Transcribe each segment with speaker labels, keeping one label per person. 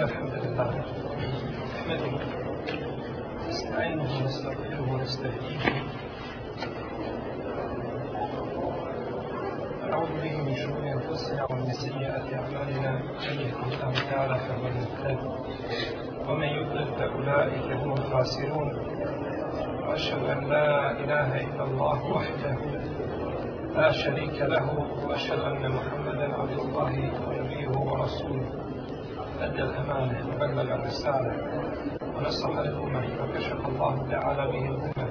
Speaker 1: الحمد لله نحمده نستعينه ونستغفره ونستهديه نعوذ به من شرور انفسنا ومن سيئات اعمالنا من يهده الله تعالى فهو المهتد ومن يضلل فاولئك هم الخاسرون واشهد ان لا اله الا الله وحده لا شريك له واشهد ان محمدا عبد الله ونبيه ورسوله أدى الأمانة وبلغ الرسالة ونصح الأمة وكشف الله تعالى به الأمة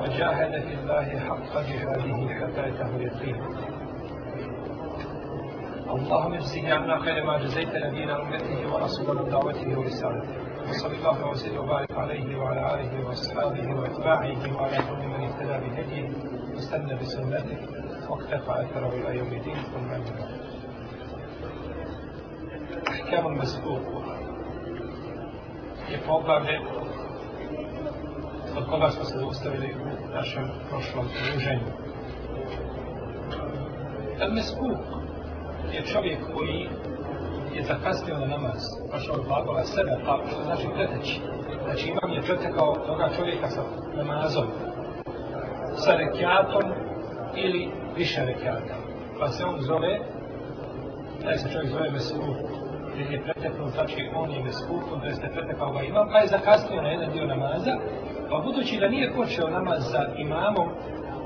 Speaker 1: وجاهد في الله حق جهاده حتى أتاه اليقين اللهم اجزه عنا خير ما جزيت نبينا امته ورسولا دعوته ورسالته وصلى الله وسلم وبارك عليه وعلى اله واصحابه واتباعه وعلى كل من اهتدى بهديه واستنى بسنته واقتفى اثره الى يوم الدين ثم Ahkam al-Mesbuh je poglavlje od koga smo se zaustavili u našem prošlom druženju. Al-Mesbuh je čovjek koji je zakasnio na namaz, pašao od glagola sebe, pa što znači preteći. Znači imam je pretekao toga čovjeka sa namazom, sa rekiatom ili više rekiata. Pa se on zove, taj se čovjek zove Mesbuh jer je pretekao, znači on je bez kufru, da ste pretekao ga imam, pa je zakasnio na jedan dio namaza, pa budući da nije počeo namaz za imamom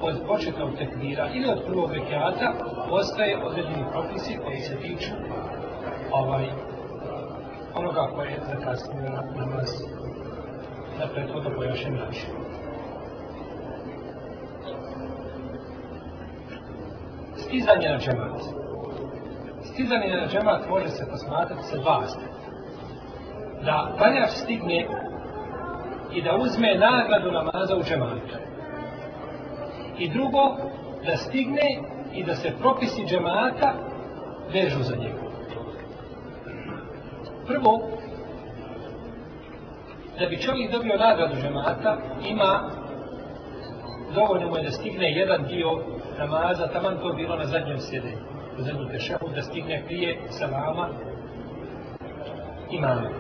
Speaker 1: od početnog tekvira ili od prvog rekiata, ostaje određeni propisi koji se tiču ovaj, onoga koje je zakasnio na namaz na prethodno pojašen način. Stizanje na džemaciju stizanje na džemat može se posmatrati sa dva aspekta. Da paljač stigne i da uzme nagradu namaza u džematu. I drugo, da stigne i da se propisi džemata vežu za njega. Prvo, da bi čovjek dobio nagradu džemata, ima dovoljno mu je da stigne jedan dio namaza, taman to bilo na zadnjem sjedenju u zemlju tešahu da stigne prije salama imame.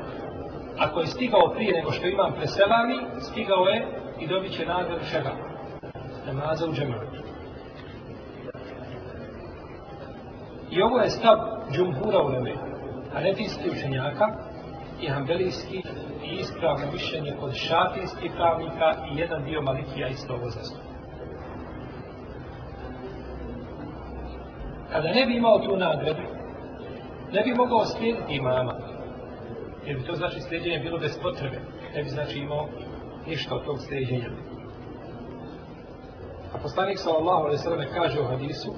Speaker 1: Ako je stigao prije nego što imam preselami, stigao je i dobit će nagradu šeba. Namaza u džemaatu. I ovo je stav džumhura u leme, hanefijski učenjaka i hambelijski i ispravno mišljenje kod šafijskih pravnika i jedan dio malikija isto ovo zastupno. kada ne bi imao tu nagradu, ne bi mogao slijediti imama. Jer bi to znači slijedjenje bilo bez potrebe. Ne bi znači imao ništa od tog slijedjenja. A poslanik sallallahu alaihi sallam kaže u hadisu,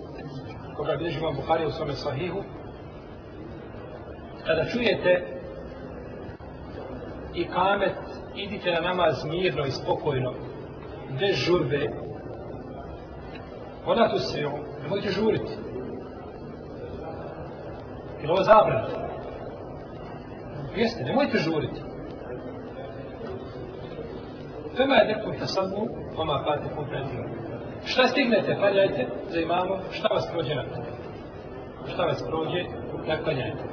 Speaker 1: koga bilježi vam Buhari u svome sahihu, kada čujete i kamet, idite na namaz mirno i spokojno, bez žurbe, Ona tu se, nemojte žuriti. Jer ovo je zabrana. Jeste, nemojte žuriti. Fema je nekom tasavnu, oma pati kompletiva. Šta stignete, paljajte za imamo, šta vas prođe na to? Šta vas prođe, naklanjajte.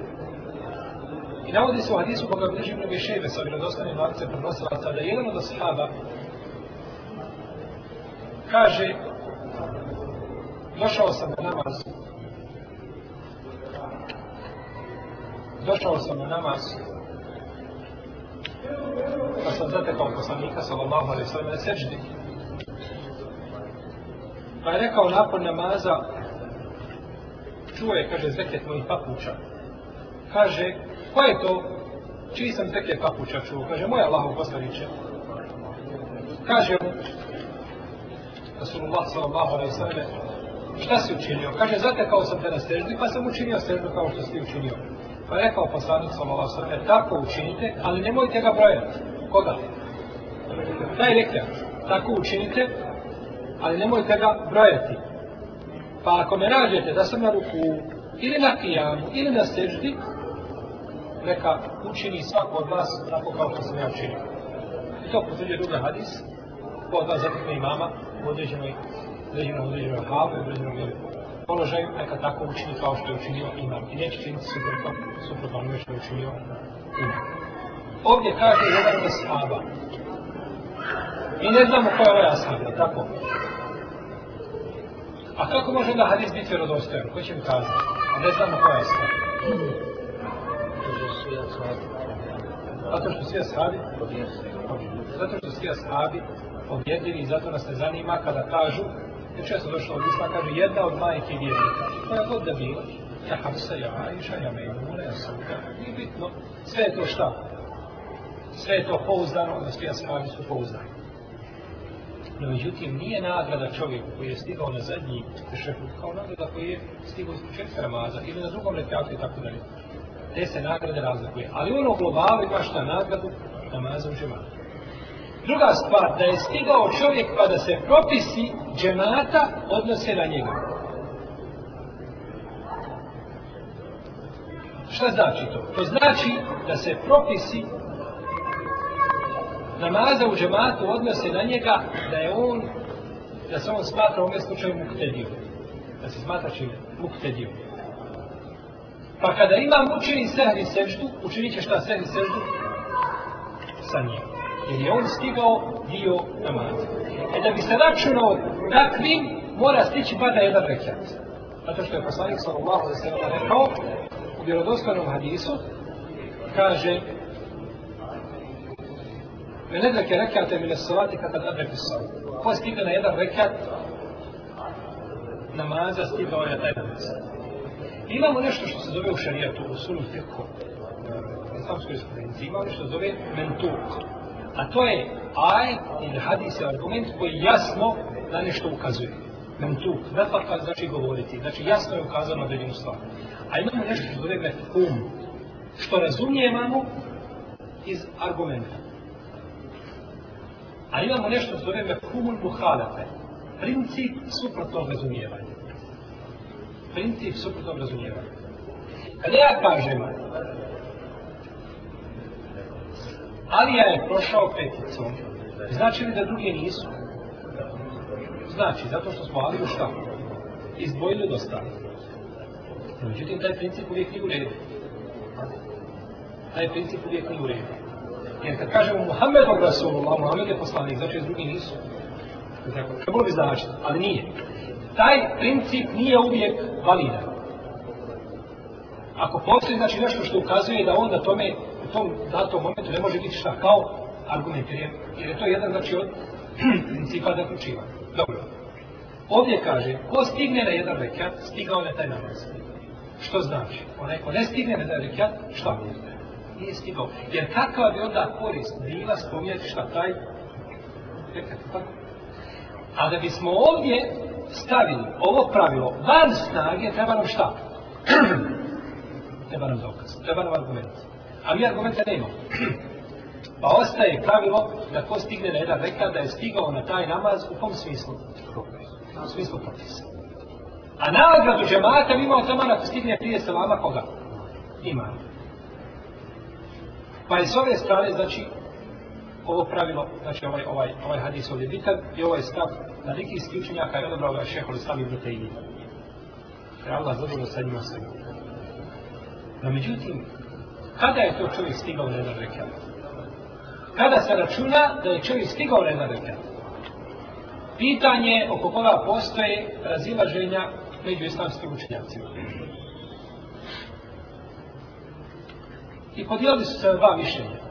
Speaker 1: I navodi se u hadisu koga bliži mnogi ševe sa vjerodostanim lakce prenosila sada da jedan od sahaba kaže došao sam na namazu došao sam na namaz pa sam zatekao poslanika sallallahu alaihi sallam na sečni pa je rekao nakon namaza čuo je, kaže, zeke tvojih papuča kaže, ko je to? čiji sam zeke papuča čuo? kaže, moja Allah u poslaniče kaže mu Rasulullah sallallahu alaihi sallam šta si učinio? kaže, zatekao sam te na sežni pa sam učinio sežnu kao što si učinio Pa rekao poslanik sallallahu alejhi ve sellem, tako učinite, ali nemojte ga brojati. Koga? Taj lekar. Tako učinite, ali nemojte ga brojati. Pa ako me nađete da sam na ruku, ili na kijamu, ili na seždi, neka učini svako od vas tako kao što sam ja učinio. I to potvrđuje druga hadis, po dva zatakne imama, u određenoj, određenom, određenom havu, u određenom, određenom, određenom, određenom, određenom, određenom, određenom, položaju, neka tako učini kao što je učinio imam. I neće činiti suprotno, suprotno onome što je učinio imam. Ovdje kaže jedan da sahaba. I ne znamo koja je ovaj sahaba, tako? A kako može da hadis biti vjerodostojan? Ko će mi kazati? A ne znamo koja je sahaba. Zato što svi ashabi Zato što svi ashabi Objedljivi i zato nas ne zanima Kada kažu I često došlo od Isma, kaže, jedna od majke vjernika. Koja god da bila, ja kam se, ja Aisha, ja me imule, ja sam kada. I bitno, sve je to šta? Sve je to pouzdano, da svi ashabi su pouzdani. No, međutim, nije nagrada čovjeku koji je stigao na zadnji šefut, kao nagrada koji je stigao u četvrta ramaza ili na drugom letaku i tako dalje. Te se nagrade razlikuje. Ali ono globalno ima šta nagradu, namaza u džematu. Druga stvar, da je stigao čovjek pa da se propisi džemata odnose na njega. Šta znači to? To znači da se propisi namaza u džematu odnose na njega da je on, da se on smatra u ovom slučaju muktediju. Da se smatra čime? Muktediju. Pa kada imam učini sehri seždu, učinit će šta sehri seždu? Sa njim jer je on stigao dio namaza. E da bi se računao takvim, mora stići bar na jedan rekiat. Zato što je poslanik sallallahu alaihi sallam rekao u vjerodostanom hadisu, kaže Menedrak je rekao te mine salati kada da ne pisao. Ko je stigao na jedan rekiat, namaza stigao je taj namaz. Imamo nešto što se zove u šarijatu, u sunu fikhu. Islamskoj ispredenci imamo nešto što se zove mentuk. A to je aj ili hadis je argument koji jasno na nešto ukazuje. Nam tu, nefaka znači govoriti, znači jasno je ukazano na veljenu stvar. A imamo nešto što zove mefum, što razumijemo iz argumenta. A imamo nešto što zove mefumul muhalafe, princip suprotnog razumijevanja. Princip suprotnog razumijevanja. Kada ja kažem, Alija je prošao peticom. Znači li da drugi nisu? Znači, zato što smo Aliju šta? Izdvojili od ostalih. Međutim, taj princip uvijek nije u redu. Taj princip uvijek nije u redu. Jer kad kažemo Muhammedov Rasulullah, Muhammed je poslanik, znači da drugi nisu. Tako, to bilo bi značno, ali nije. Taj princip nije uvijek validan. Ako postoji znači nešto što ukazuje da onda tome tom datom momentu ne može biti šta kao argument, jer je, jer je to jedan znači od principa da počiva. Dobro. Ovdje kaže, ko stigne na jedan rekat, stigao na taj namaz. Što znači? Onaj ko ne stigne na jedan rekat, šta mi je? Nije stigao. Jer kakva bi onda korist bila spominjati šta taj rekat, tako? A da bismo ovdje stavili ovo pravilo van snage, treba nam šta? treba nam dokaz, treba nam argumentacija a mi argumenta nema. Pa ostaje pravilo da ko stigne na jedan reka da je stigao na taj namaz u kom smislu? U smislu propisa. A nagradu džemata mimo otomana ko stigne prije salama koga? Ima. Pa je s ove strane, znači, ovo pravilo, znači ovaj, ovaj, ovaj hadis ovdje bitan i ovaj stav na neki isključenja kada je odobrao ga šehol islam i vrte i nije. Jer Allah zadovoljno sa njima sve. No međutim, Kada je to čovjek stigao na jedan rekel? Kada se računa da je čovjek stigao na jedan rekel? Pitanje oko koga postoje razilaženja među islamskim učenjacima. I podijeli su se dva mišljenja.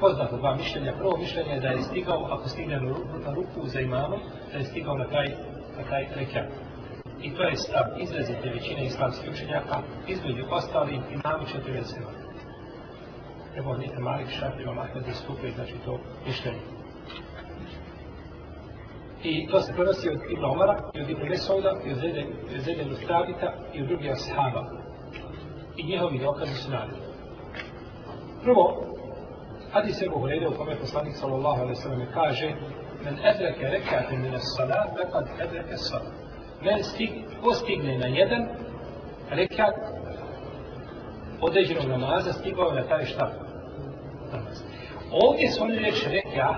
Speaker 1: Poznato dva mišljenja. Prvo mišljenje je da je stigao, ako stigne na ruku za imamom, da je stigao na kraj, na kraj rekel i to je stav izrazite većine islamskih učenjaka između ostalih imami četvrljenskeva. Evo, nije malih šatljiva mahta da stupe, znači to mišljenje. I to se prenosi od Ibn Omara, i od Ibn Mesouda, i od Zedje Nustravita, i od drugih ashaba. I njihovi dokazi su nadjeli. Prvo, Hadis se uvrede u kome poslanik sallallahu alaihi sallam kaže Men edreke rekaten min as-salat, nekad edreke salat men stig, ko stigne na jedan rekat određenog namaza, stigao je na taj šta? Namaz. Ovdje su oni reč reka,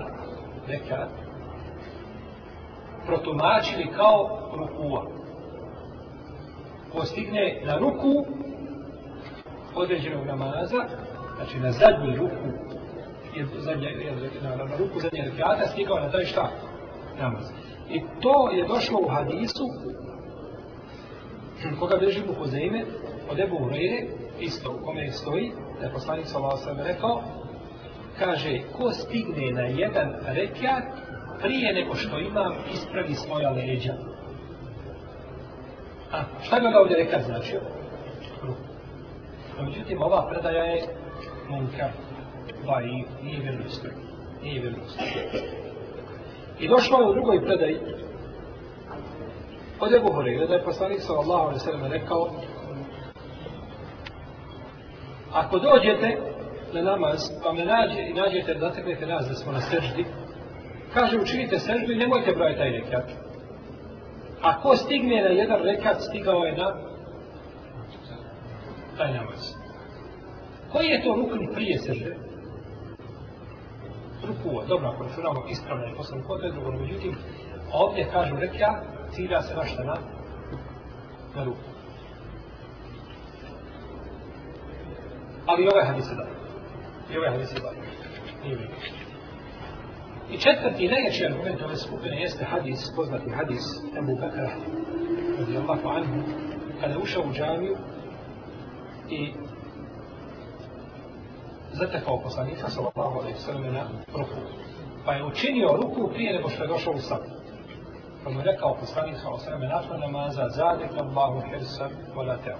Speaker 1: reka, protumačili kao rukua. Ko stigne na ruku određenog namaza, znači na zadnju ruku, je, zadnje, je, na, na, na ruku zadnje rekata, stigao je na taj šta? Namaz. I to je došlo u hadisu hm, koga beži mu Huzeime od Ebu Hureyre, isto u kome stoji, da je poslanik Salao sam rekao, kaže, ko stigne na jedan rekiat prije nego što imam, ispravi svoja leđa. A šta bi ga ovdje rekat značio? Hm. No, međutim, ova predaja je munka, ba i nije vjerujstvo. Nije vjerujstvo. I došlo u drugoj predaji od Ebu Horeira da je poslanik sallallahu alaihi sallam rekao Ako dođete na namaz, pa me nađe i nađete da teknete nas da smo na seždi, kaže učinite seždu i nemojte brojiti taj rekat. Ako stigne na jedan rekat, stigao je na taj namaz. Koji je to rukn prije sežde? rukua, dobro, ako računamo ispravno je poslani kod, drugo, no, međutim, ovdje kažu rekja, cilja se na šta na, na ruku. Ali i ovaj hadis je dobro. I ovaj hadis je dobro. Nije vidio. I četvrti najjači argument ove skupine jeste hadis, poznati hadis Ebu Bekra, radijallahu anhu, kada je ušao u džamiju i zatekao poslanika sallallahu alejhi ve sellem na ruku. Pa je učinio ruku prije nego što je došao u sabr. Pa mu je rekao poslanik sallallahu alejhi ve sellem nakon namaza zadek Allahu hirsa wa la ta'.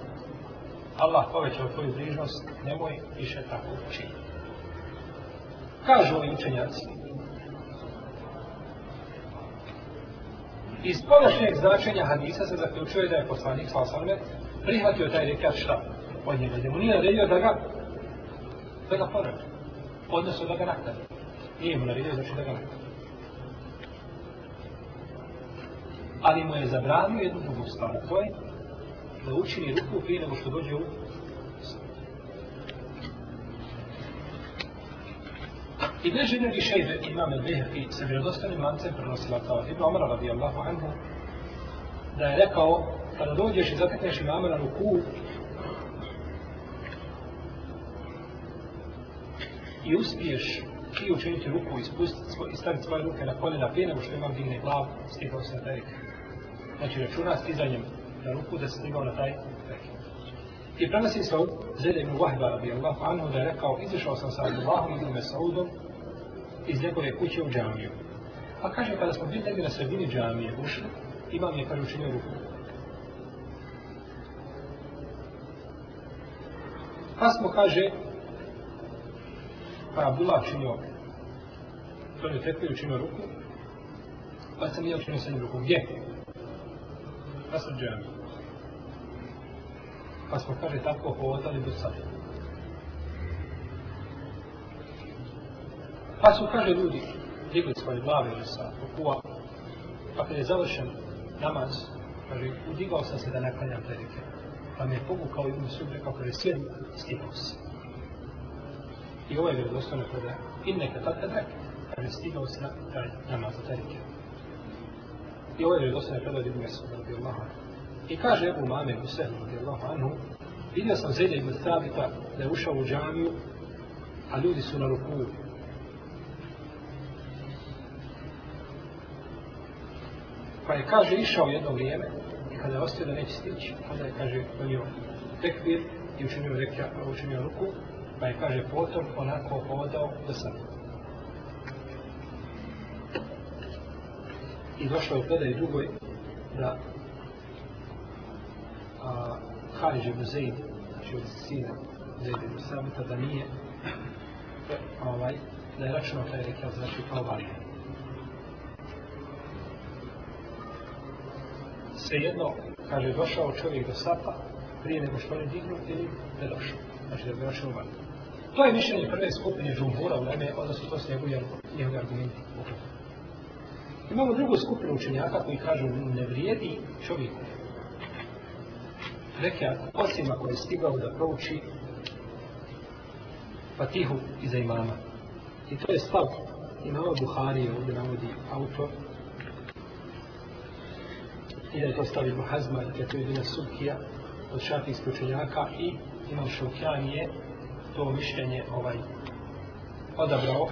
Speaker 1: Allah povećao tvoju brižnost, nemoj više tako učiniti. Kažu ovi učenjaci, iz površnjeg značenja hadisa se zaključuje da je poslanik Salasalme prihvatio taj rekat šta od njega, gdje mu nije naredio da ga to je da porad. Odnosno da ga nakon. Nije mu naredio, znači da ga nakon. Ali mu je zabranio jednu drugu stvar, to je da učini ruku prije nego što dođe u I ne žene li šejbe imam el Behefi se vjerodostanim lancem prenosila kao Ibn Omar radijallahu anhu da je rekao kada dođeš i zatekneš imamera ruku i uspiješ ti učiniti ruku i spustiti svoj, i staviti svoje ruke na kolena prije nego što imam digne glavu, stigao se na taj reke. Znači računa stizanjem na ruku da se stigao na taj reke. I prenosi se od Zede ibn Wahba rabi Allah anhu da je rekao izišao sam sa Abdullahom i Dume Saudom iz njegove kuće u džamiju. Pa kaže kada smo bili na sredini džamije ušli, imam je kaže učinio ruku. Pa smo kaže pa Abdullah činio to je tekbir učinio ruku pa sam ja učinio srednju ruku gdje? na pa srđajama pa smo kaže tako hodali do sada pa su kaže ljudi digli svoje glave ili sa pokuva pa kada je završen namaz kaže udigao sam se da ne klanjam predike pa me je pogukao i mi su rekao kaže sjedno stipao se I ovo ovaj je vjerodostojno kada i neka tad edrek, kada je stigao se taj namaz za tarike. I ovo je vjerodostojno kada je Ibn Mesud radi Allah. I kaže Ebu Mame Husein radi Allah, anu, vidio sam zelje Ibn Thabita da je ušao u džamiju, a ljudi su na ruku. Pa je, kaže, išao jedno vrijeme i kada je ostio da neće stići, onda je, kaže, donio tekvir i učinio, rekja, učinio ruku, pa je, kaže, potom onako povodao do sada. I došlo je u predaj drugoj da a, Harij ibn Zaid, znači od sina Zaid ibn Samita, da nije ovaj, da je računao taj rekel, znači kao valija. Svejedno, kaže, došao čovjek do sapa prije nego što oni dignu ili ne došao. Znači da bi došao u valiju. To je mišljenje prve skupine džumhura u Leme, odnosno to su njegovi, njegovi argumenti u Imamo drugu skupinu učenjaka koji kažu ne vrijedi čovjeku. Reke, osim ako je stigao da prouči Fatihu iza imama. I to je stav imama Buhari, ovdje navodi autor. I da je to stav Ibn Hazma, jer je to jedina subkija od šafijskih učenjaka i imam šaukjanije to mišljenje ovaj odabrao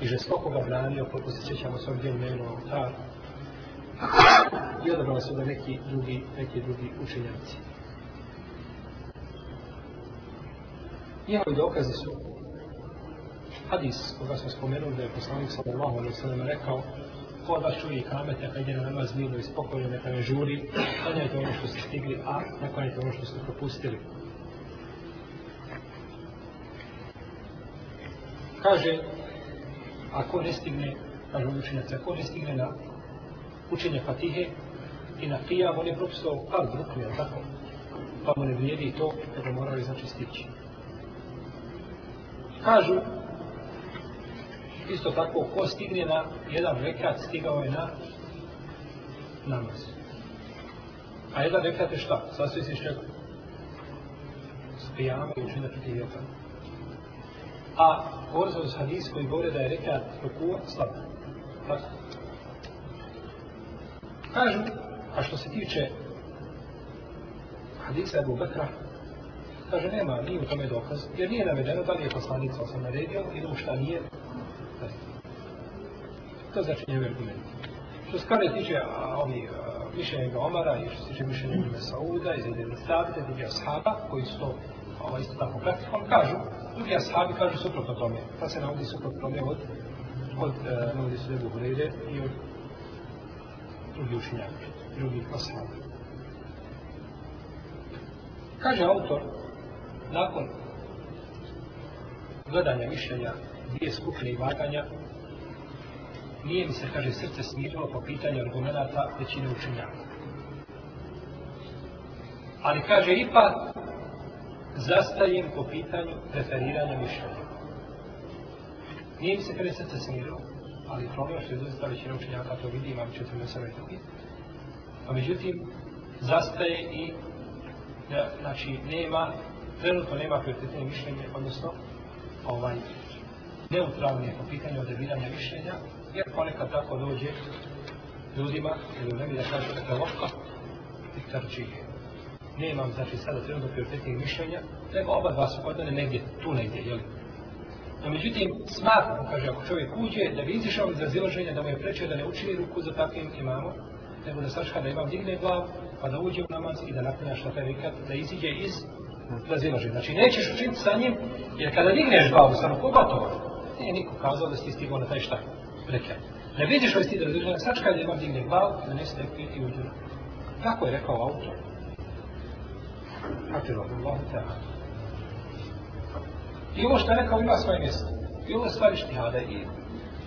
Speaker 1: i žestoko ga branio, koliko se sjećamo s ovdje imenu altar. I odabrao su ga neki drugi, neki drugi učenjaci. I ovi dokazi su hadis koga smo spomenuli da je poslanik sa Allahom i sallam rekao ko da čuje i kamete, kad je na namaz mirno i spokojno, neka ne žuri, klanjajte ono što ste stigli, a neklanjajte ono što ste propustili. kaže, ako ne stigne, kažu učenjaci, ako ne stigne na učenje Fatihe i na Fijav, on je propisao par drugi, ali tako, pa mu ne vrijedi to, jer ga morali znači stići. Kažu, isto tako, ko stigne na jedan rekat, stigao je na namaz. A jedan rekat je šta? Sasvim si šteku. Spijama i učenja protiv vjetra. A govorio sam s hadis koji govore da je reka rukua slaba. Tako. Kažu, a što se tiče hadisa Ebu Bekra, kaže nema, nije u tome dokaz, jer nije navedeno da li je poslanica sam naredio ili šta nije. To znači njegov argument. Što se kada tiče a, ovi mišljenja Omara i što se tiče mišljenja Ibn Sauda i Zidin Sabita, tiče Ashaba koji su
Speaker 2: ovaj isto tako praktikom, kažu, drugi ashabi kažu suprotno tome, pa se navodi suprotno tome od, od e, navodi su Ebu Hureyre i od drugi učinjaka, drugi ashabi. Kaže autor, nakon gledanja mišljenja dvije skupine i vaganja, nije mi se, kaže, srce smirilo po pitanju argumenta većine učinjaka. Ali kaže, ipak zastajem po pitanju preferiranja mišljenja. Nije mi se predstavca smirao, ali problem što je dozita većina učenjaka, to vidi, imam četvrme sve već drugi. A pa međutim, zastaje i, da, znači, nema, trenutno nema prioritetne mišljenje, odnosno, ovaj, neutralno je po pitanju odabiranja mišljenja, jer ponekad tako dođe ljudima, ili u nebi da kaže, da je loško, i trčije nemam, znači, sada trenutno prioritetnih mišljenja, treba oba dva su odane negdje, tu negdje, jel? No, međutim, smatram, kaže, ako čovjek uđe, da bi izišao iz razilaženja, da mu je prečio da ne učini ruku za takvim imamo, nego da sačka da imam digne glav, pa da uđe u namaz i da naklanja šta taj vikat, da iziđe iz razilaženja. Znači, nećeš učiniti sa njim, jer kada digneš glavu, samo koga to? Nije niko kazao da si stigao na taj šta, rekao. Ne vidiš li ti da razilaženja, sačka da imam digne glav, da ne se nekriti uđe. Kako je rekao autor? Atirov, Allah ta'ala. I ovo što je rekao ima svoje mjesto. I ovo je stvari štihada i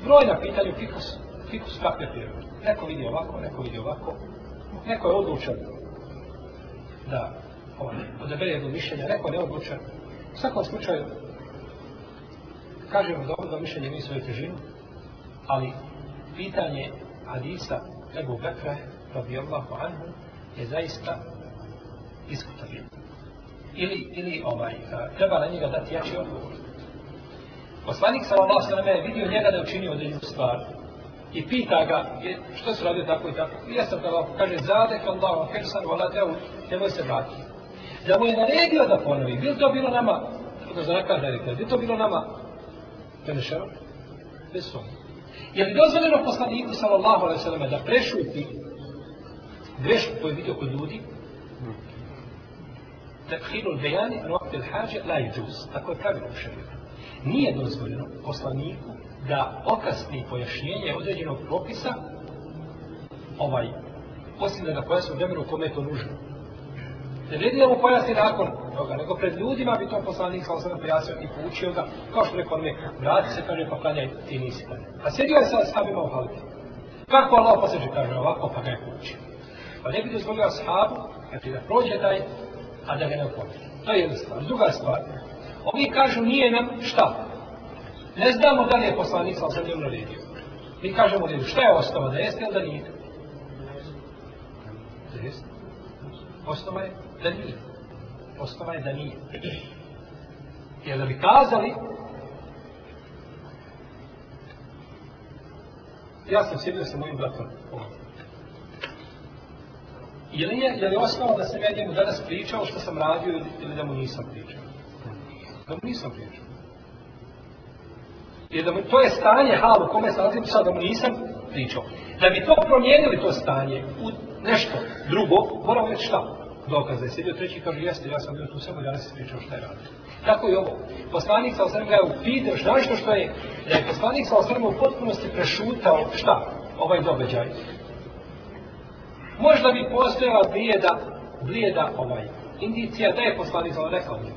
Speaker 2: broj na pitanju fikus, fikus kakve prirode. Neko vidi ovako, neko vidi ovako. Neko je odlučan da on, ovaj, odebere jedno mišljenje, neko je neodlučan. U svakom slučaju, kažemo da ovo mišljenje nije svoju težinu, ali pitanje Hadisa Ebu Bekra, radi Allahu anhu, je zaista diskutabilno. Ili, ili ovaj, treba na njega dati jači odgovor. Poslanik sa Allah sa je vidio njega da je učinio određenu stvar i pita ga je, što se radio tako i tako. I ja sam da vam kaže, zade kao Allah, kaže sam, vola teo, nemoj se vrati. Da mu je naredio da ponovi, bil to bilo nama, da se nekaj naredio, bil to bilo nama, da ne šeo, bez svoga. Je li dozvoljeno poslaniku sa Allah sa da prešuti grešku koju je vidio kod ljudi, tebhilul bejani roktil hađe la i džuz. Tako je pravilo u šarijetu. Nije dozvoljeno poslaniku da okasni pojašnjenje određenog propisa ovaj, osim da ga pojasni u vremenu kome je to nužno. Ne vredi da mu pojasni nakon toga, nego pred ljudima bi to poslanik sa osadom pojasnio i poučio ga, kao što rekao mi, vrati se, kaže, pa klanjaj, ti nisi klanjaj. A sjedio je sa sahabima u halki. Kako Allah posjeđe, kaže, ovako, pa ga je poučio. Pa ne bi dozvolio sahabu, jer ti da prođe taj a da ga ne opomenu. To je jedna stvar. Druga stvar, ovi kažu nije nam šta. Ne znamo da li je poslanik sa osam ljubno redio. Mi kažemo ljudi, šta je osnova, da jeste ili da nije? Da jeste. Osnova je da nije. Osnova je da nije. Jer da bi kazali, ja sam sjedio sa mojim bratom ovdje. Ili je, je li osnovno da sam ja njemu danas pričao što sam radio ili da mu nisam pričao? Da mu nisam pričao. Jer da mu, to je stanje halu kome se nalazim sad da mu nisam pričao. Da bi to promijenili to stanje u nešto drugo, moramo reći šta? Dokaz da je sedio treći i kaže, jeste, ja sam bio tu sebo, ja nisam pričao šta je radio. Tako i ovo. Poslanik sa osrema je upidio, znaš to što je? Da je poslanik sa osrema u potpunosti prešutao šta? Ovaj događaj možda bi postojala bijeda, bijeda ovaj, indicija da je poslanik za rekao mi.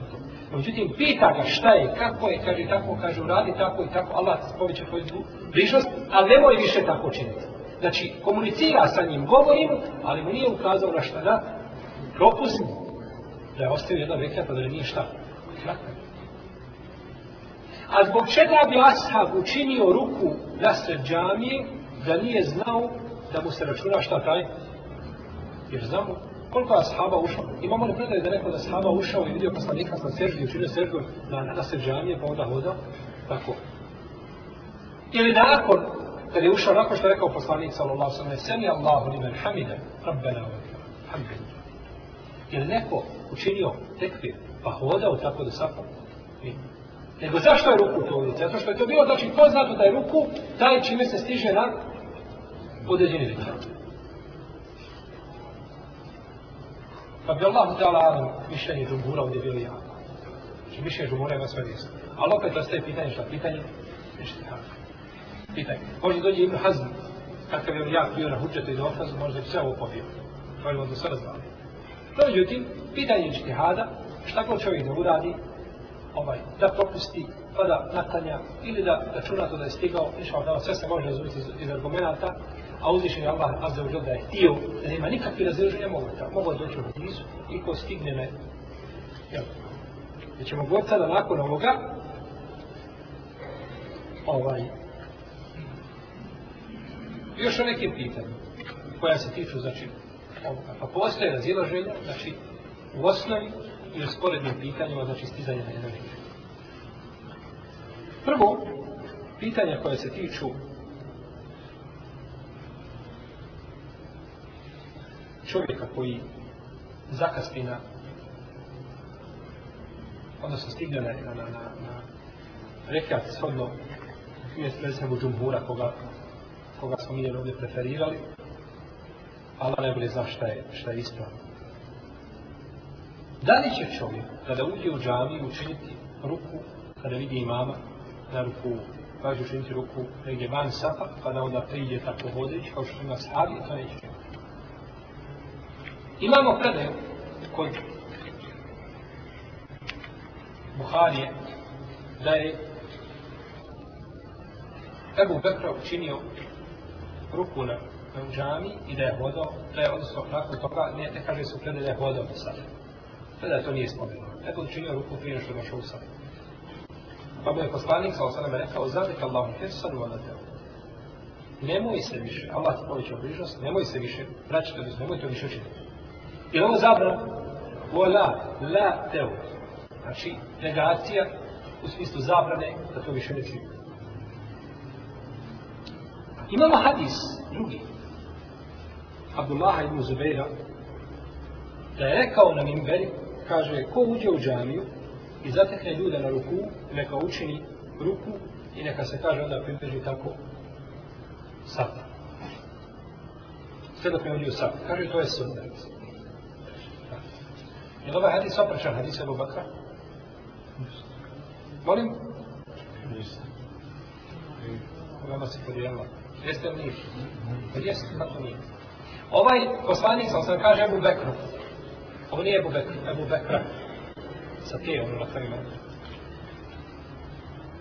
Speaker 2: Međutim, pita ga šta je, kako je, kaže tako, kaže uradi tako i tako, Allah se poveća tvoju bližnost, a nemoj više tako činiti. Znači, komunicira sa njim, govori mu, ali mu nije ukazao na šta da propusti, da je ostavio jedna vekata, da je nije šta. A zbog čega bi Ashab učinio ruku na sred džamije, da nije znao da mu se računa šta taj jer znamo koliko je ashaba ušao. Imamo li predaje da neko da ashaba ušao i vidio poslanika sa sežbi, učinio sežbi na, na sežanje, pa onda hodao? Tako. Ili nakon, kada je ušao nakon što je rekao poslanik sallallahu sallam, ne sami Allahu nimen hamide, rabbena ove hamide. Je li neko učinio tekbir, pa hodao tako da sapao? Nego zašto je ruku to ulici? Zato što je to bilo, znači, ko zna to da je ruku, taj čime se stiže na određeni rekao. Pa bi Allah uzdala Adam više ni džumbura ovdje bilo i Adam. Znači više je džumbura ima sve mjesto. Ali opet ostaje pitanje šta? Pitanje? Ništa ne hafa. Pitanje. Možda dođe Ibn Hazm. Kakav je on jak bio na hudžetu i dokazu, možda bi sve ovo pobio. To pa je onda sve razvali. No, međutim, pitanje ište hada, šta ko čovjek da uradi, ovaj, da propusti, pa da natanja, ili da računa to da je stigao, išao da sve se može razumjeti iz, iz argumenta, a uzvišen je Allah azzavžel da je htio, da nema nikakve razvrženja mogla, mogla doći u hadisu i ko stigne me, jel? Da ćemo god sada nakon ovoga, ovaj, još o nekim pitanjima koja se tiču, znači, ovoga. Pa postoje razilaženja, znači, u osnovi i u sporednim pitanjima, znači, stizanje na jedan Prvo, pitanja koja se tiču čovjeka koji zakasni na odnosno stigne na, na, na, na rekat shodno mjesecu džumhura koga, koga smo mi jer ovdje preferirali Allah ne bude zna šta je, šta je ispravno. Da li će čovjek kada uđe u džami učiniti ruku kada vidi imama na ruku kaže učiniti ruku negdje van safa pa da onda prije tako vodeći kao što ima sahabi to neće Imamo predaju kod Buharije da je Ebu Bekra učinio ruku na džami i da je vodao, da je odnosno nakon toga, ne, ne kaže se u predaju da je vodao do sada. Tada to nije spomenuo. Ebu učinio ruku prije što je došao u sada. Pa mu je poslanik sa osanem rekao, zadek Allahu Hesanu, ona te nemoj se više, Allah ti poveća bližnost, nemoj se više, vraćate odnosno, nemoj to više učiniti. Je li ono zabrano? Ola, la teo. Znači, negacija u smislu zabrane da to više ne čini. Imamo hadis drugi. Abdullaha ibn Zubeira da je rekao na Mimberi, kaže, ko uđe u džamiju i zatekne ljude na ruku, neka učini ruku i neka se kaže onda približi tako sad. Sve dok je ulio sad. Kaže, to je sunnet. Je li ovaj hadis opračan hadis Ebu Bakra? Molim? Nisam. Vama se podijelila. Jeste li niš? Jeste, na to nije. Ovaj poslanik, sam sam kaže Ebu Bekru. Ovo nije Ebu Bekru, Ebu Bekra. Sa te ono na kraju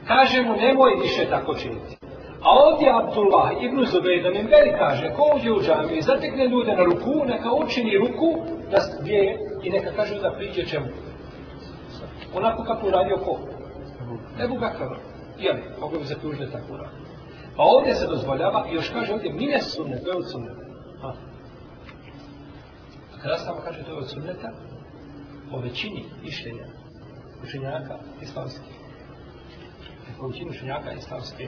Speaker 2: Kaže mu, nemoj više tako činiti. A ovdje Abdullah ibn Zubej da Mimberi kaže, ko uđe u džamiju i zatekne ljude na ruku, neka učini ruku da gdje je i neka kaže da priđe čemu. Onako kako uradio ko? Ebu Bekr. Jel, mogu bi zaključiti da tako uradio. Pa ovdje se dozvoljava i još kaže ovdje mine sunne, to je od sunneta. A kada samo kaže to je od sunneta, po većini išljenja učenjaka islamske. Po većini učenjaka islamske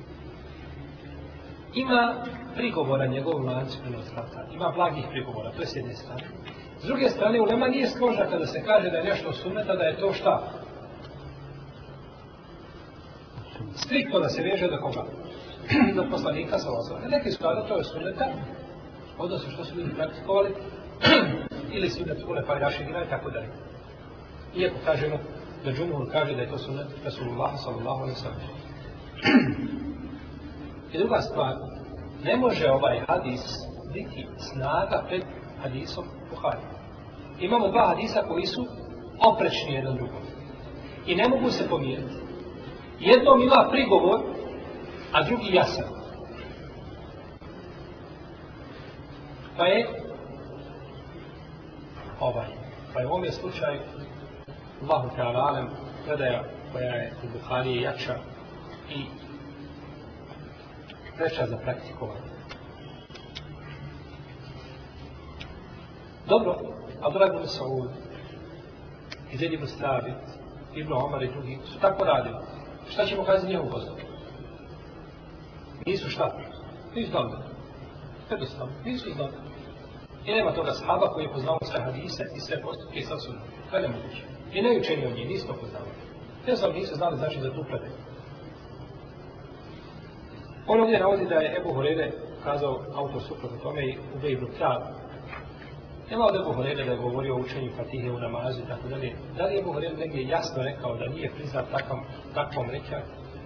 Speaker 2: ima prigovora njegov lanci prenoslaca, ima blagih prigovora, to je s jedne strane. S druge strane, ulema nije složna kada se kaže da je nešto sumeta, da je to šta? Striktno da se veže do koga? do poslanika sa ozvane. Neki su kada to je sumeta, odnosno što su ljudi praktikovali, ili sumet u lepa i i tako dalje. Iako kažemo, da džumhur kaže da je to sunet Rasulullah sallallahu alaihi sallam. I druga stvar, ne može ovaj hadis biti snaga pred hadisom Buhari. Imamo dva hadisa koji su oprečni jedan drugom. I ne mogu se pomijeniti. Jednom ima prigovor, a drugi jasan. Pa je ovaj. Pa je u ovom slučaju Allahu Teala Alem predaja koja je u Buhari jača i preča za praktikovanje. Dobro, a drago mi se ovdje. I zelji mu stavit, Ibn Omar i drugi, su tako radili. Šta ćemo kazi njemu poznati? Nisu šta? Nisu dobro. Jednostavno, nisu dobro. I nema toga sahaba koji je poznao sve hadise i sve postupke i sad su kada moguće. I ne učenio nje, nismo poznali. Jednostavno nisu znali znači za tu predaju. On ovdje navodi da je Ebu Horeire kazao autor suprotno tome i u Bejbru Kjavu. Nema od Ebu Horeire da je govorio o učenju Fatihe u namazu i tako dalje. Da li Ebu Horeire negdje jasno rekao da nije priznat takvom, takvom reća?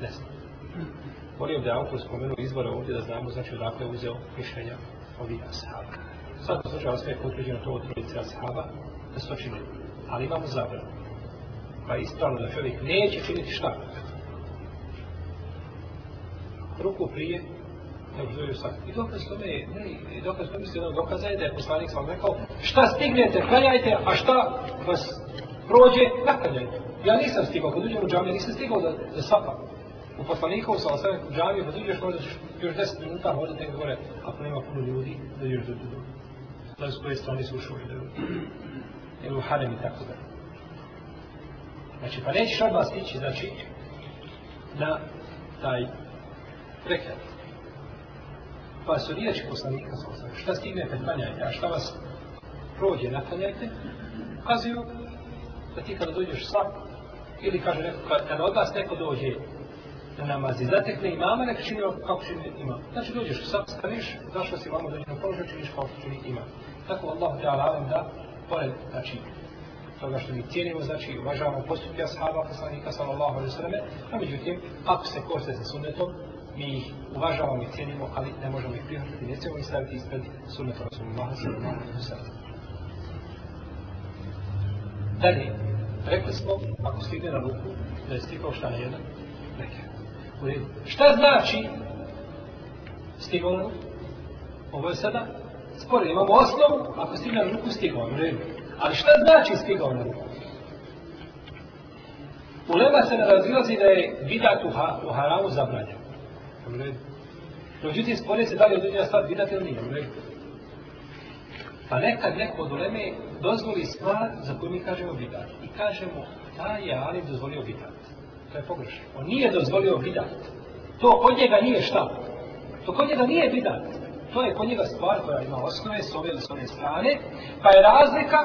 Speaker 2: Ne znam. Volio da je autor spomenuo izvore ovdje da znamo znači odakle je uzeo mišljenja ovih ashaba. Sad u slučaju sve je potređeno to od trojice ashaba da su činili. Ali imamo zabranu. Pa je ispravno da čovjek neće činiti šta? ruku prije teđuju sad. I dokaz tome je, ne, i dokaz tome ste jednog dokaza je da je poslanik sam rekao šta stignete, kaljajte, a šta vas prođe, nakaljajte. Ja nisam stigao, kad uđem u džamiju, nisam stigao da, da sapam. U poslanikovu sam ostavim u džamiju, kad uđeš možda još deset minuta, možda te gore, ako nema puno ljudi, da uđeš do tu Da s koje strane su ušli, da je u harem i tako da. Znači, pa nećeš odmah stići, znači, na taj rekat. Pa su riječi poslanika sa osam, šta stigne pet manjajte, a šta vas prođe na panjajte, kazuju da ti kada dođeš slab, ili kaže neko, kad, kada od vas neko dođe na namaz i zatekne imama, neka čini kao čini imam. Znači dođeš u sab, staniš, zašto si imamo dođe na položaj, činiš kao što čini imam. Tako Allah te alavim da, pored, znači, toga što mi cijenimo, znači uvažavamo postupke ashaba, poslanika, sallallahu alaihi sallam, a međutim, ako se koste sa sunnetom, mi ih uvažavamo i cijenimo, ali ne možemo ih prihvatiti, ne smijemo ih staviti ispred sunnata Rasulullah sallallahu alejhi ve sellem. Dalje, rekli smo, ako stigne na ruku, da je stigao šta na jedan, neke. Uvijek. Šta znači stigao na ruku? Ovo je sada spore, imamo osnovu, ako stigne na ruku, stigao na ruku. Ali šta znači stigao na ruku? Ulema se ne razilazi da je vidat u, ha, u haramu zabranjen. U redu. Međutim, sporije se da li je dunja stvar bidat ili nije, u redu. Pa nekad neko od uleme dozvoli stvar za koju mi kažemo bidat. I kažemo, ta je Ali dozvolio bidat. To je pogrešno. On nije dozvolio bidat. To kod njega nije šta? To kod njega nije bidat. To je kod njega stvar koja ima osnove s ove ili s one strane. Pa je razlika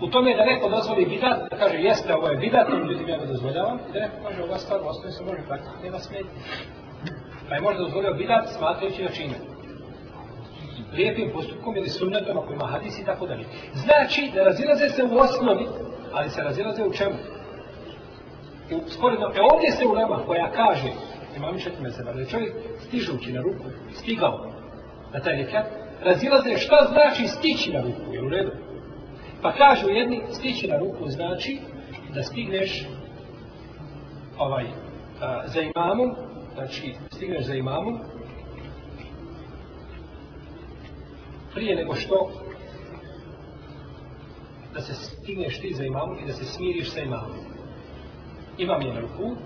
Speaker 2: u tome da neko dozvoli bidat, da kaže jeste ovo je bidat, ljudi mi ja ga dozvoljavam, da neko kaže ova stvar u osnovi se može praktikati, nema smetnje pa je možda dozvolio bidat smatrajući da čini lijepim postupkom ili sumnjatom ako ima hadis i tako dalje. Znači, ne razilaze se u osnovi, ali se razilaze u čemu? U sporedno, e ovdje se ulema koja kaže, imam išati me sebe, ali čovjek stižući na ruku, stigao na taj rekat, razilaze šta znači stići na ruku, je u redu? Pa kažu jedni, stići na ruku znači da stigneš ovaj, a, za imamom znači stigneš za imamu prije nego što da se stigneš ti za imamu i da se smiriš sa imamom. Imam je na ruku,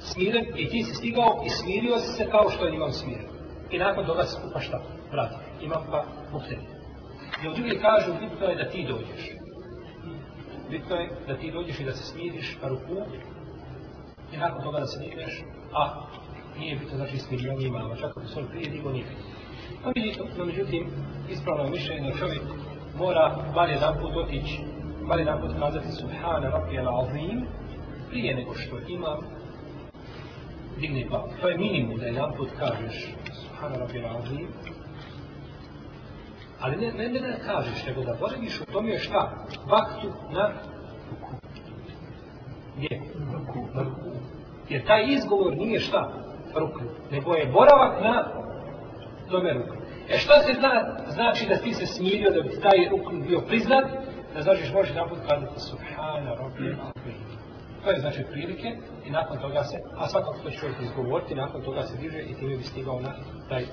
Speaker 2: smiren i ti si stigao i smirio si se kao što je imam smiren. I nakon toga se kupa šta? Vrati. Imam pa muhtedi. I od drugih kažu, bitno je da ti dođeš. Bitno je da ti dođeš i da se smiriš na ruku i nakon toga da se digneš. A nije bitno znači smirjanje imama, čak ako se on prije digo nije bitno. Pa vidite, no međutim, ispravno mišljenje da čovjek mora bar jedan put otići, bar jedan put kazati Subhana Rabbi al Azim, prije nego što ima, digne pa. To je minimum da jedan put kažeš Subhana Rabbi al Azim, ali ne, ne, ne da kažeš, nego da boreviš u tom je šta, vaktu na ruku. Gdje? Na ruku. Jer taj izgovor nije šta, ruknu, nego je boravak na tome ruknu. E što se zna, znači da ti se smirio da bi taj ruknu bio priznat, da znači što možeš naput kladiti Subhana, Rabbi, To je znači prilike i nakon toga se, a svakako to čovjek izgovoriti, nakon toga se diže i time bi stigao na taj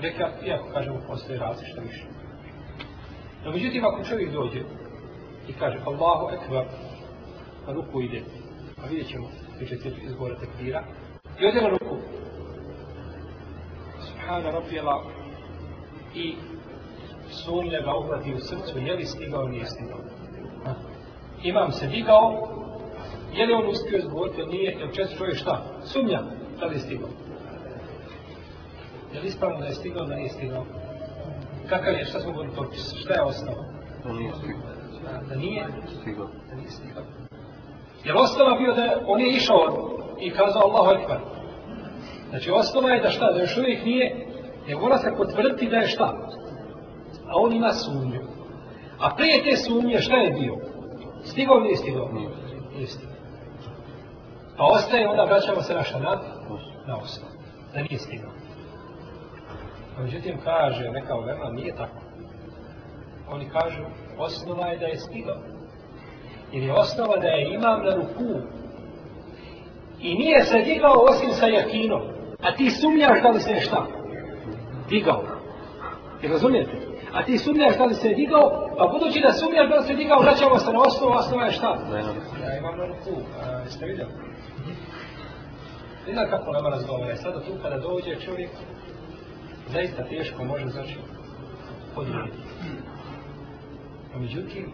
Speaker 2: rekat, iako kažemo postoje različite više. No međutim, ako čovjek dođe i kaže Allahu Ekber, na pa ruku ide, pa vidjet ćemo pričati od izgovora tekbira. I odjela ruku. Subhana Rabijela i sunja ga uhvati u srcu, je li stigao ili nije stigao. Imam se digao, je li on uspio izgovoriti ili nije, jer često čovjek šta? Sumnja, da li je stigao. Je li ispravno da je stigao, da nije stigao? Kakav je, šta smo govorili propis, šta je osnovno?
Speaker 3: Da
Speaker 2: nije
Speaker 3: stigao. Da, da nije? Stigao.
Speaker 2: Da nije stigao. Jer ostala bio da on je išao i kazao Allahu Ekber. Znači ostala je da šta, da još uvijek nije, ne mora se potvrditi da je šta. A on ima sumnju. A prije te sumnje šta je bio? Stigao ili stigao?
Speaker 3: Nije.
Speaker 2: Isti. Pa ostaje, onda vraćamo se na šta nad? Na osnovu. Da nije stigao. A pa međutim kaže neka ovema, nije tako. Oni kažu, osnova je da je stigao jer je osnova da je imam na ruku i nije se digao osim sa jakinom a ti sumnjaš da li se je šta digao i razumijete a ti sumnjaš da li se je digao pa budući da sumnjaš da li se je digao vraćamo se na osnovu osnova je šta ja imam na ruku jeste vidjeli Ne znam kako nama razgovara, sada tu kada dođe čovjek, zaista teško može znači podijeliti. A međutim,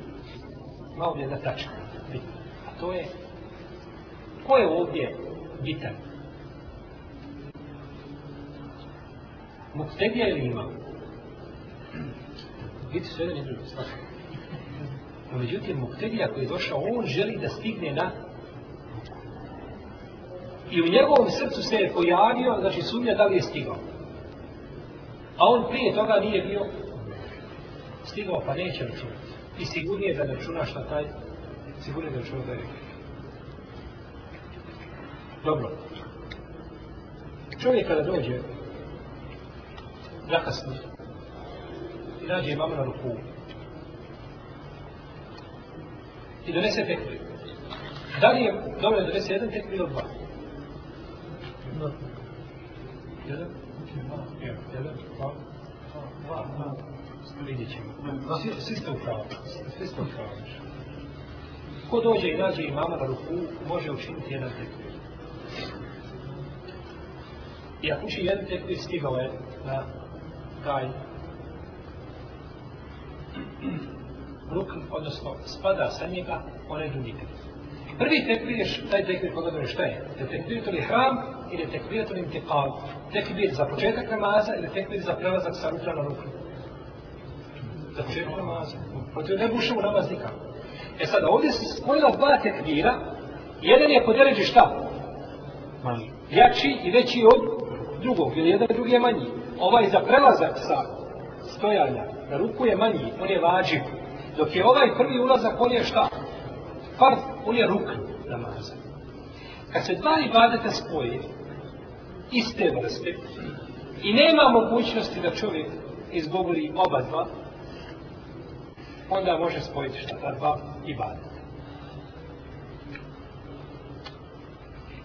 Speaker 2: ima ovdje jedna tačka, a to je, ko je ovdje bitan? Muktedija ili ima? Biti su jedan i drugi, svakako. No, međutim, Muktedija koji je došao, on želi da stigne na I u njegovom srcu se je pojavio, znači sumnja da li je stigao. A on prije toga nije bio stigao, pa neće učiniti i sigurnije da ne računa šta taj, sigurnije da računa taj rekli. Dobro. Čovjek kada dođe na kasni i nađe imamo na ruku i donese tekvir. Da li je dobro da donese jedan tekvir ili dva? Jedan? Jedan? Jedan? Dva? Dva? Dva? vidjet ćemo. Svi, svi ste u pravu. Svi ste u pravu. Ko dođe i nađe imama na ruku, može učiniti jedan tekvir. I ako uči jedan tekvir, stigao je na taj ruk, odnosno spada sa njega, on je drugi tekvir. Prvi tekvir je taj tekvir kod odmene šta je? Je tekvir to li hram ili je tekvir to li intikal? Tekvir za početak namaza ili tekvir za prelazak sa rukra na rukru? da cijelo namaz. Pa to ne bušemo namaz nikako. E sad, ovdje se spojila dva tekvira, jedan je podređi šta? Manji. Jači i veći od drugog, ili jedan drugi je manji. Ovaj za prelazak sa stojanja na ruku je manji, on je vađiv. Dok je ovaj prvi ulazak, on je šta? Farz, on je ruk namaza. Kad se dva i vadete spoje, iste vrste, i nema mogućnosti da čovjek izgovori oba dva, onda može spojiti šta ta dva i bade.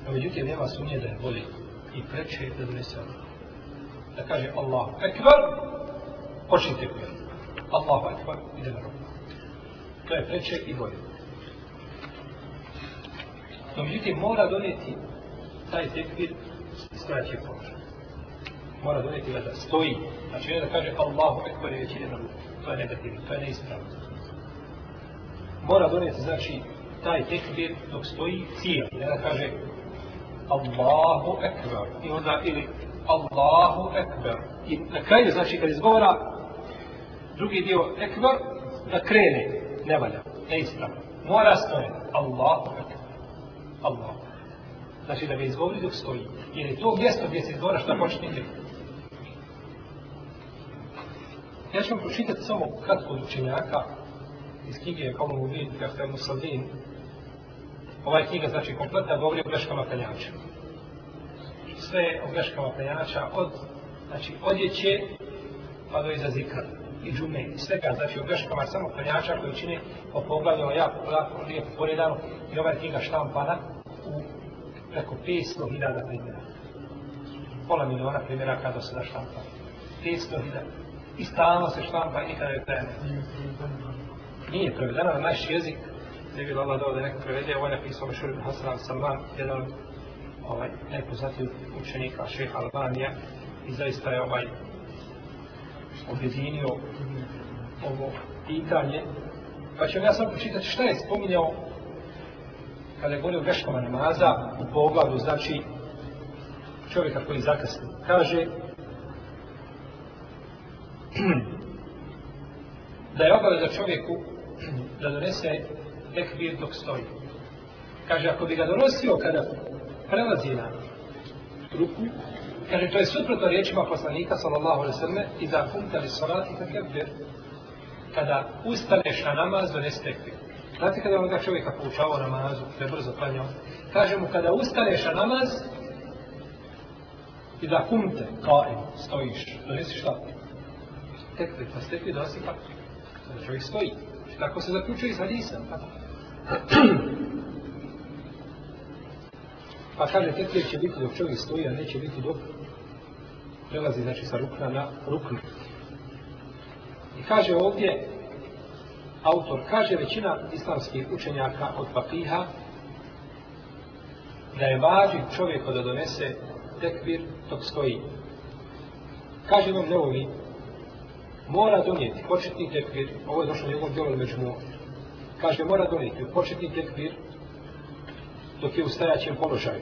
Speaker 2: No, međutim, nema sumnje da je bolje i preče da donese Da kaže Allah ekvar, počnite koje. Allah ekvar, ide na ruku. To je preče i bolje. No, međutim, mora donijeti taj tekvir stojaći položaj. Mora donijeti da stoji. Znači, ne da kaže Allahu ekvar je već ide na ruku to je negativno, to je neispravno. Mora donijeti, znači, taj tekbir dok stoji cijel. Jedan kaže Allahu Ekber i onda ili Allahu Ekber. I na kraju, znači, kad izgovara drugi dio Ekber, da krene, ne valja, neispravno. Mora stojeti Allahu Ekber. Allahu Znači da ga izgovori dok stoji. Jer je to mjesto gdje se izgovara šta početi tekbir. Ja ću vam pročitati samo kratko od učenjaka iz knjige Kamu Mubin Kahtel Musaldin. Ova je knjiga, znači, kompletna, govori o greškama penjača. Sve o greškama penjača od, znači, odjeće pa do iza zikra i džume i svega, znači o greškama samo penjača koji čine po poglavlju, ja po poglavlju, lijepo poredano i ova je knjiga štampana u preko 500.000 primjera. Pola miliona primjera kada se da štampana. 500.000 i stalno se štampa i nikada je prevedena. Nije prevedena na naš jezik, ne bi lala dao da neko prevede, ovo je napisao Mešurim Hasan al-Samman, jedan ovaj, nepoznatiju učenika, šeha Albanija, i zaista je ovaj objedinio ovo pitanje. Pa ću vam ja sam počitati šta je spominjao kada je bolio greškama namaza u poglavu, znači čovjeka koji zakasni. Kaže, da je obaveza čovjeku da donese tekbir dok stoji. Kaže, ako bi ga donosio kada prelazi na ruku, kaže, to je suprotno riječima poslanika, sallallahu alaihi sallam, i da kumta li salati tekbir, kada ustaneš na namaz, donese tekbir. Znate kada onoga čovjeka poučavao namazu, da je brzo klanjao, kaže mu, kada ustaneš na namaz, i da kumte, kaim, stojiš, donesi šta? stekli, pa stekli dolazi pak. Znači, da čovjek stoji. Znači, tako se zaključuje iz hadisa. Pa kaže, tekli će biti dok čovjek stoji, a neće biti dok prelazi, znači, sa rukna na ruknu. I kaže ovdje, autor, kaže većina islamskih učenjaka od papiha, da je važi čovjeku da donese tekvir dok stoji. Kaže vam Neuvi, mora donijeti početni tekbir, ovo je došlo njegov djelom među mu, kaže mora donijeti početni tekbir dok je u stajaćem položaju.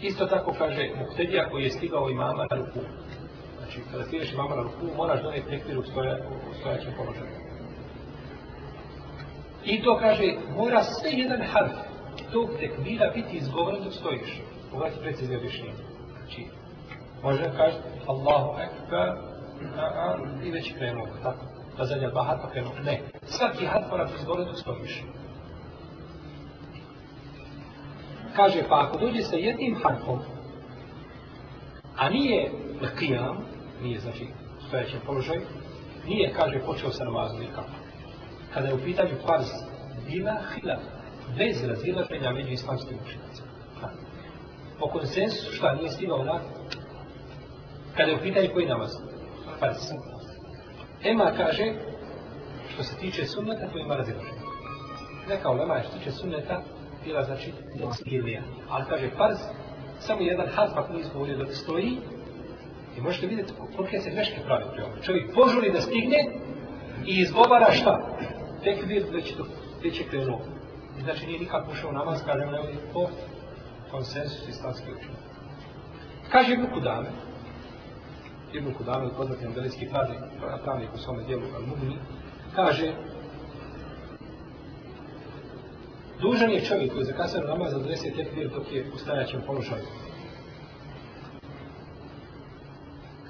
Speaker 2: Isto tako kaže Muhtedija koji je stigao imama na ruku. Znači, kada stigaš imama na ruku, moraš donijeti tekbir u, stoja, u stojaćem položaju. I to kaže, mora sve jedan harf tog tekbira biti izgovoren dok stojiš. Pogledajte precizno objašnjenje. Znači, može kažet Allahu Ekber, a, a, i već krenuo, tako. Pa zadnja dva hatva krenuo. Ne. Svaki hat mora ti izgore dok stojiš. Kaže, pa ako dođe sa jednim harfom, a nije kijam, nije znači stojećem položaju, nije, kaže, počeo sa namazom nikako. Kada je u pitanju farz, bila hilaf, bez razilaženja među islamskim učinacima o konsensusu šta nije stigao na kada je u pitanju koji namaz Fars Ema kaže što se tiče sunneta to ima razilaženje neka ulema je što se tiče sunneta bila znači ekspilija ali kaže Fars samo jedan hat pa koji izgovorio da stoji i možete vidjeti koliko se greške pravi pri ovom čovjek požuli da stigne i izgovara šta tek vid već, već je krenuo znači nije nikad pušao namaz kada je ono je konsensus islamske učenje. Kaže Ibn Kudame, Ibn Kudame, poznati angelijski pravnik, pravnik u svome dijelu al kaže Dužan je čovjek koji je zakasano namaz za 10 tekbir dok je u stajaćem položaju.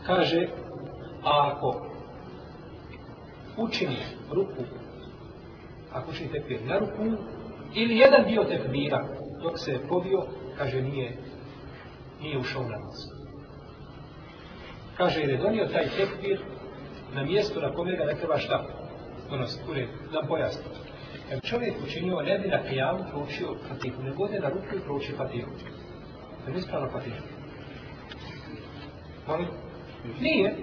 Speaker 2: Kaže, a ako učini ruku, ako učini tekbir na ruku, ili jedan dio tekbira dok se je pobio, kaže, nije, nije ušao na nas. Kaže, jer je donio taj tekbir na mjesto na kome ga ne treba šta donosi, u redu, da pojasni. Kad čovjek učinio ne bi na kajalu proučio fatihu, nego ode na ruku i proučio fatihu. Da nije spravo fatihu. Molim? Nije.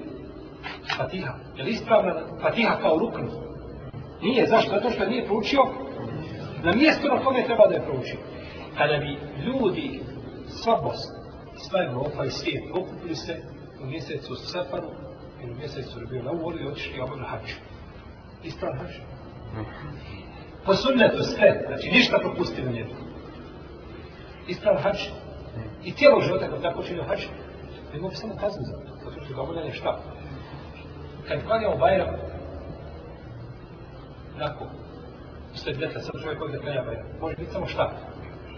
Speaker 2: Fatiha. Je li ispravna Fatiha kao ruknu? Nije. Zašto? Zato što nije proučio na mjestu na kome treba da je proučio kada bi ljudi slabost svoje Europa i svijet okupili se u mjesecu Sefaru, jer u mjesecu je bio na uvoru i otišli ovo na hađu. Ispran hađu. Po sunnetu sve, znači ništa propustili nije. Ispran hađu. I tijelo života kad tako činio hađu, ne mogu samo kaznu za to, zato što je dovoljeno šta. Kad klanjamo Bajram, nakon, usred ljeta, sad čovjek ovdje klanja Bajram, može biti samo štap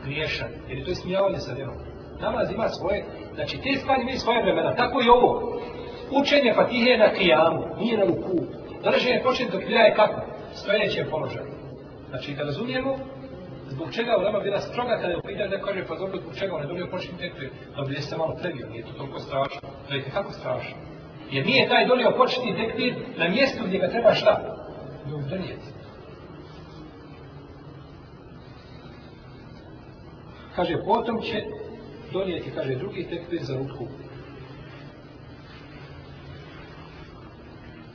Speaker 2: griješan, jer je to ismijavanje sa vjerom. Namaz ima svoje, znači te stvari imaju svoje vremena, tako i ovo. Učenje Fatihe na kijamu, nije na ruku. Držanje početi dok bilja je kako? Stojeće je položaj. Znači, da razumijemo, zbog čega u nama bila stroga kada je upitan da kaže, pa dobro, zbog čega on je dolio početni tekvir, da bi se malo previo, nije to toliko strašno. Gledajte, kako strašno? Jer nije taj dolio početni tekvir na mjestu gdje ga treba šta? Ljubi donijeti. kaže, potom će donijeti, kaže, drugi tekbir za rutku.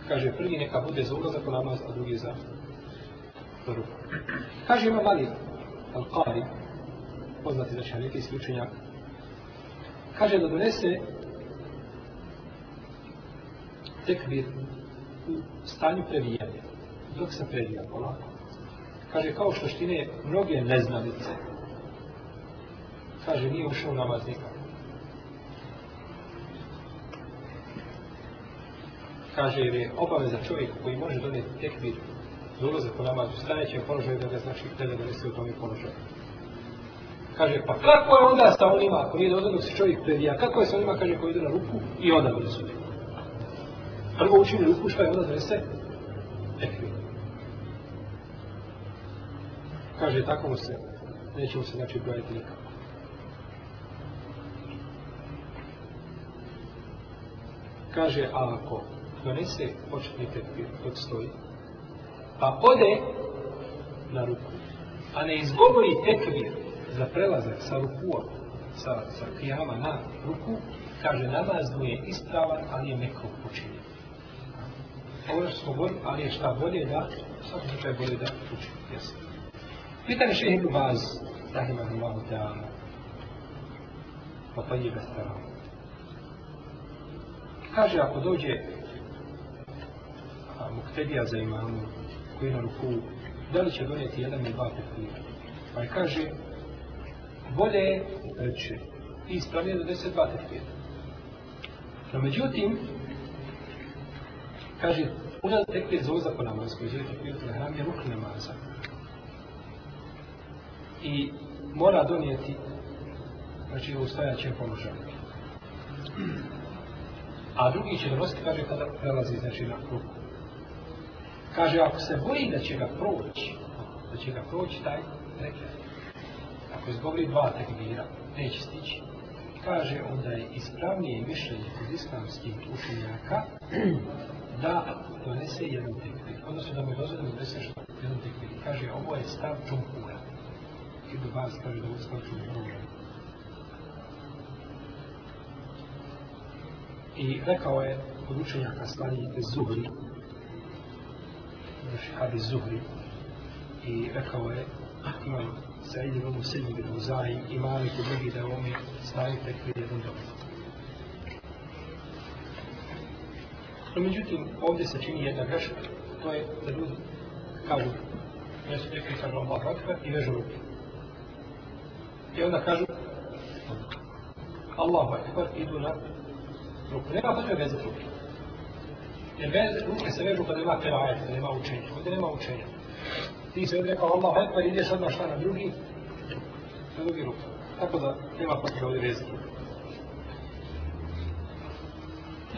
Speaker 2: Kaže, prvi neka bude za ulazak u namaz, a drugi za, za rutku. Kaže, ima mali Al-Qari, poznati znači neki slučenjak, kaže da donese tekbir u stanju previjanja, dok se previja polako. Kaže, kao što štine mnoge neznanice, kaže nije ušao u namaz nikad. Kaže jer je obaveza čovjeka koji može donijeti tekbir za ulazak u namaz u stajećem položaju da ga znači htjede da se u tom položaju. Kaže, pa kako je onda sa onima koji ide odanog se čovjek predija, kako je sa onima, kaže, koji ide na ruku i onda bude su neko. Prvo učini ruku, šta je onda donese? Tekbir. Kaže, tako mu se, neće mu se znači brojiti nikako. kaže, a ako donese početni tekbir dok stoji, pa ode na ruku, a ne izgovori tekbir za prelazak sa rukua, sa, sa kijama na ruku, kaže, namaz mu je ispravan, ali je neko učinio. Ovo što smo govorili, ali je šta bolje da, u svakom slučaju bolje da učinio. Yes. Pitanje še je Ibn Baz, Rahimahullahu Teala, pa pa je bez terao. Kaže, ako dođe a, muktedija za imamu koji je na ruku, da li će donijeti jedan ili dva papira? Pa je kaže, bolje je, reče, ispravljeno da deset dva papira. No, međutim, kaže, u nas tekli za ozako namaz, koji želite pijeti na hram, je ruk namaza. I mora donijeti, znači, ustajat će položaj a drugi će nositi, kaže, kada prelazi, znači, na krug. Kaže, ako se boji da će ga proći, da će ga proći taj prekret, ako izgovori dva tekbira, neće stići. Kaže, onda je ispravnije mišljenje kod islamskih učenjaka da donese jedan tekbir, odnosno da mu je dozvodno donese što jedan tekbir. Kaže, ovo je stav džumpura. Ibn Bas kaže da je stav džumpura. I rekao je od učenjaka stari Zuhri, znači Habi Zuhri, i rekao je imam Sa'id ibn Musim ibn Uzai i mali ko drugi da ovome stari tekvir jedan dobro. No, međutim, ovdje se čini jedna greška, to je da ljudi kažu ne su tekvir sa glomba hrvatska i vežu ruke. I onda kažu Allahu Akbar idu na ruku. Nema kod njega vezati ruke. Jer vez, ruke se vežu kada ima kada ajeta, kada ima učenja. Kada nema učenja. Ti se ovdje rekao Allah, hajde pa ideš odmah šta na drugi, na drugi ruku. Tako da nema kod njega ovdje vezati ruke.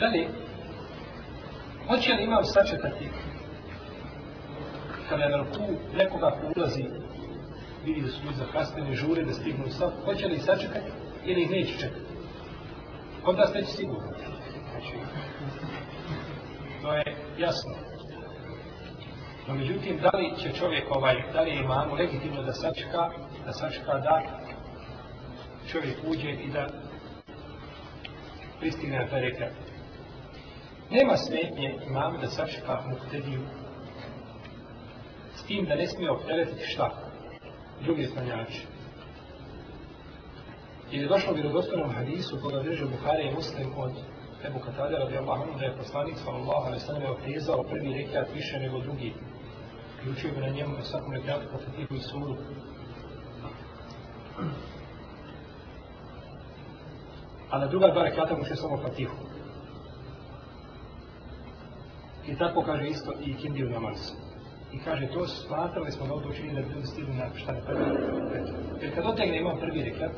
Speaker 2: Dalje, hoće li imam sačetati kada je na ruku nekoga ko ulazi, vidi da su ljudi zakasnili, žure, da stignu sad, hoće li sačekati ili ih neće čekati? Kod nas neće sigurno. Znači, to je jasno. No međutim, da li će čovjek ovaj, da li je imamo legitimno da sačka, da sačka da čovjek uđe i da pristigne na taj rekat. Nema smetnje imamo da sačka muktediju s tim da ne smije opteretiti šta? Drugi stanjači. Jer je došlo u vjerodostojnom hadisu koga bliže Buhari i Muslim od Ebu Katade radi Allahom, da je poslanik sallallahu alaihi sallam je oprezao prvi rekiat više nego drugi. I učio bi na njemu na svakom rekiatu po fatihu i suru. A na druga dva rekiata mu samo fatihu. I tako kaže isto i Kindiju namaz. I kaže, to smatrali smo da ovdje učinili da bi bili stidni na šta ne prvi rekiat. Jer kad otegne imam prvi rekiat,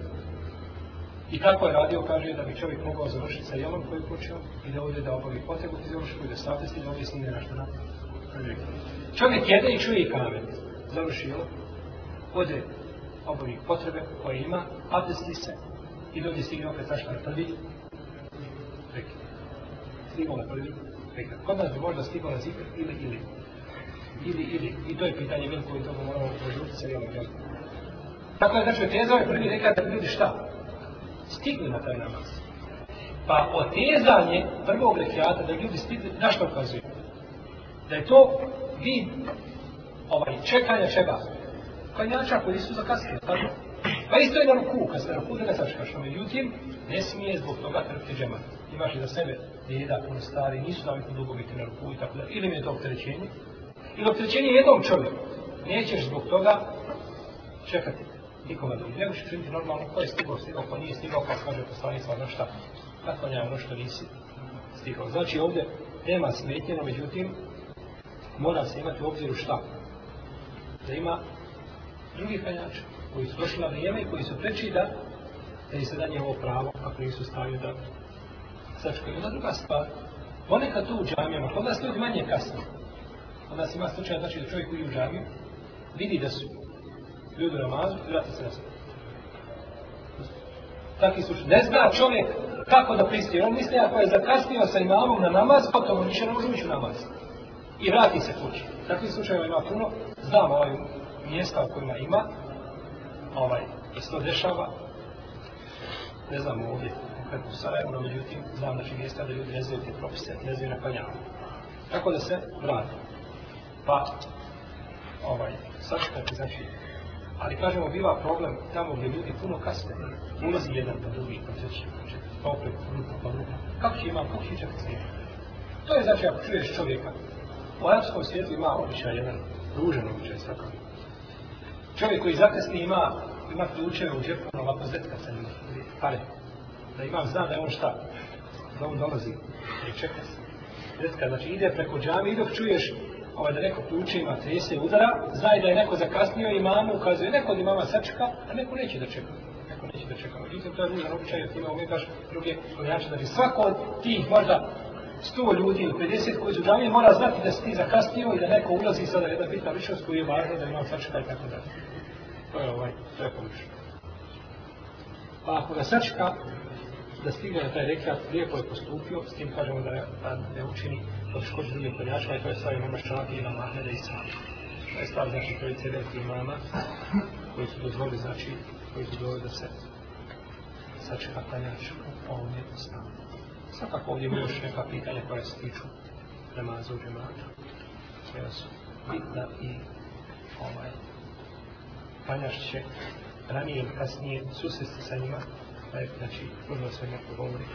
Speaker 2: I tako je radio, kaže, da bi čovjek mogao završiti sa jelom koji je počeo i da ovdje da obavi potegu fiziološku i da stavite se i da ovdje snimlje našto napravo. Čovjek jede i čuje i kamen. Završi jelo. Ode obavi potrebe koje ima, abdesti se i dođe stigne opet sašta na prvi. Prekine. Stigao na prvi. Prekine. Kod nas bi možda stigao na zikr ili ili. Ili ili. I to je pitanje veliko i to moramo prožuti sa jelom. Tako je, znači, teza ovaj prvi nekada ljudi šta? stigli na taj namaz. Pa otezanje prvog rekiata da ljudi stigli, na što ukazuje? Da je to vid ovaj, čekanja čega? Klanjača koji su zakasnili, tako? Pa isto je na ruku, kad ste na ruku, da ne sačekaš. Međutim, ne smije zbog toga trpiti džemat. Imaš i za sebe djeda, puno stari, nisu navikli dugo biti na ruku i tako da. Ili mi je to opterećenje. Ili opterećenje jednom čovjeku. Nećeš zbog toga čekati nikoga drugi. Ne možeš učiniti normalno ko je stigao, stigao, ko nije stigao, kad kaže poslanica ono šta, kako nja ono što nisi stigao. Znači ovdje nema smetnje, no međutim mora se imati u obziru šta. Da ima drugih kanjača koji su došli na vrijeme i koji su preči da da im se da njevo pravo, ako nisu stavio da sačka. I onda druga stvar, ponekad tu u džamijama, kod nas to je manje kasno. Kod nas ima slučaj, znači da čovjek koji je u džamiju, vidi da su ljudi namazu i vrati se na sebe. Takvi slučaj. Ne zna čovjek kako da pristije. On misli, ako je zakasnio sa imamom na namaz, pa to više ne može biti namaz. I vrati se kući. Takvi slučaj ima puno. Znam ovaj mjesta u kojima ima. Ovaj, isto dešava. Ne znam ovdje, kako u Sarajevo, no međutim, znam da znači će mjesta da ljudi ne znaju te propise, ne znaju na kanjavu. Tako da se vrati. Pa, ovaj, sačekati, znači, Ali kažemo, biva problem tamo gdje ljudi puno kasne, ulazi jedan pa drugi, pa treći, pa, pa opet, grupa, pa grupa. Kako će imam, kako će čak cijeti? To je znači, ako čuješ čovjeka, u arapskom svijetu ima običaj jedan ružan običaj svakav. Čovjek koji zakasni ima, ima ključeve u džepu, ono lako zetka sa njim, pare. Da imam zna da je on šta, da on dolazi, da je čeka se. Zetka, znači ide preko džami i dok čuješ ovaj da neko tuče ima trese udara, zna da je neko zakasnio imamu, ukazuje neko od imama sačeka, a neko neće da čeka. Neko neće da čeka. Međutim, to je drugi običaj, jer ima umjetaš druge korijače. Znači, svako od tih možda 100 ljudi ili 50 koji su džamije mora znati da si ti zakasnio i da neko ulazi sada jedna bitna ličnost koju je važno da imam sačeka i tako da. To je ovaj, to je poručno. Pa ako ga sačeka, da stigne na taj rekat, lijepo je postupio, s tim kažemo da, da ne učini poteškoće drugih prijačka i to je stavio nema šalaka i nama ahmeda i sami. To je stav, znači, predsjedek i mama koji su dozvoli, znači, koji su dozvoli da se sačeka klanjač u polnje stavu. Svakako ovdje ima još neka pitanja koja se tiču prema zuđe mata. Sve su bitna i ovaj. Klanjač će ranije ili kasnije susesti sa njima, znači, možda sve neko govoriti.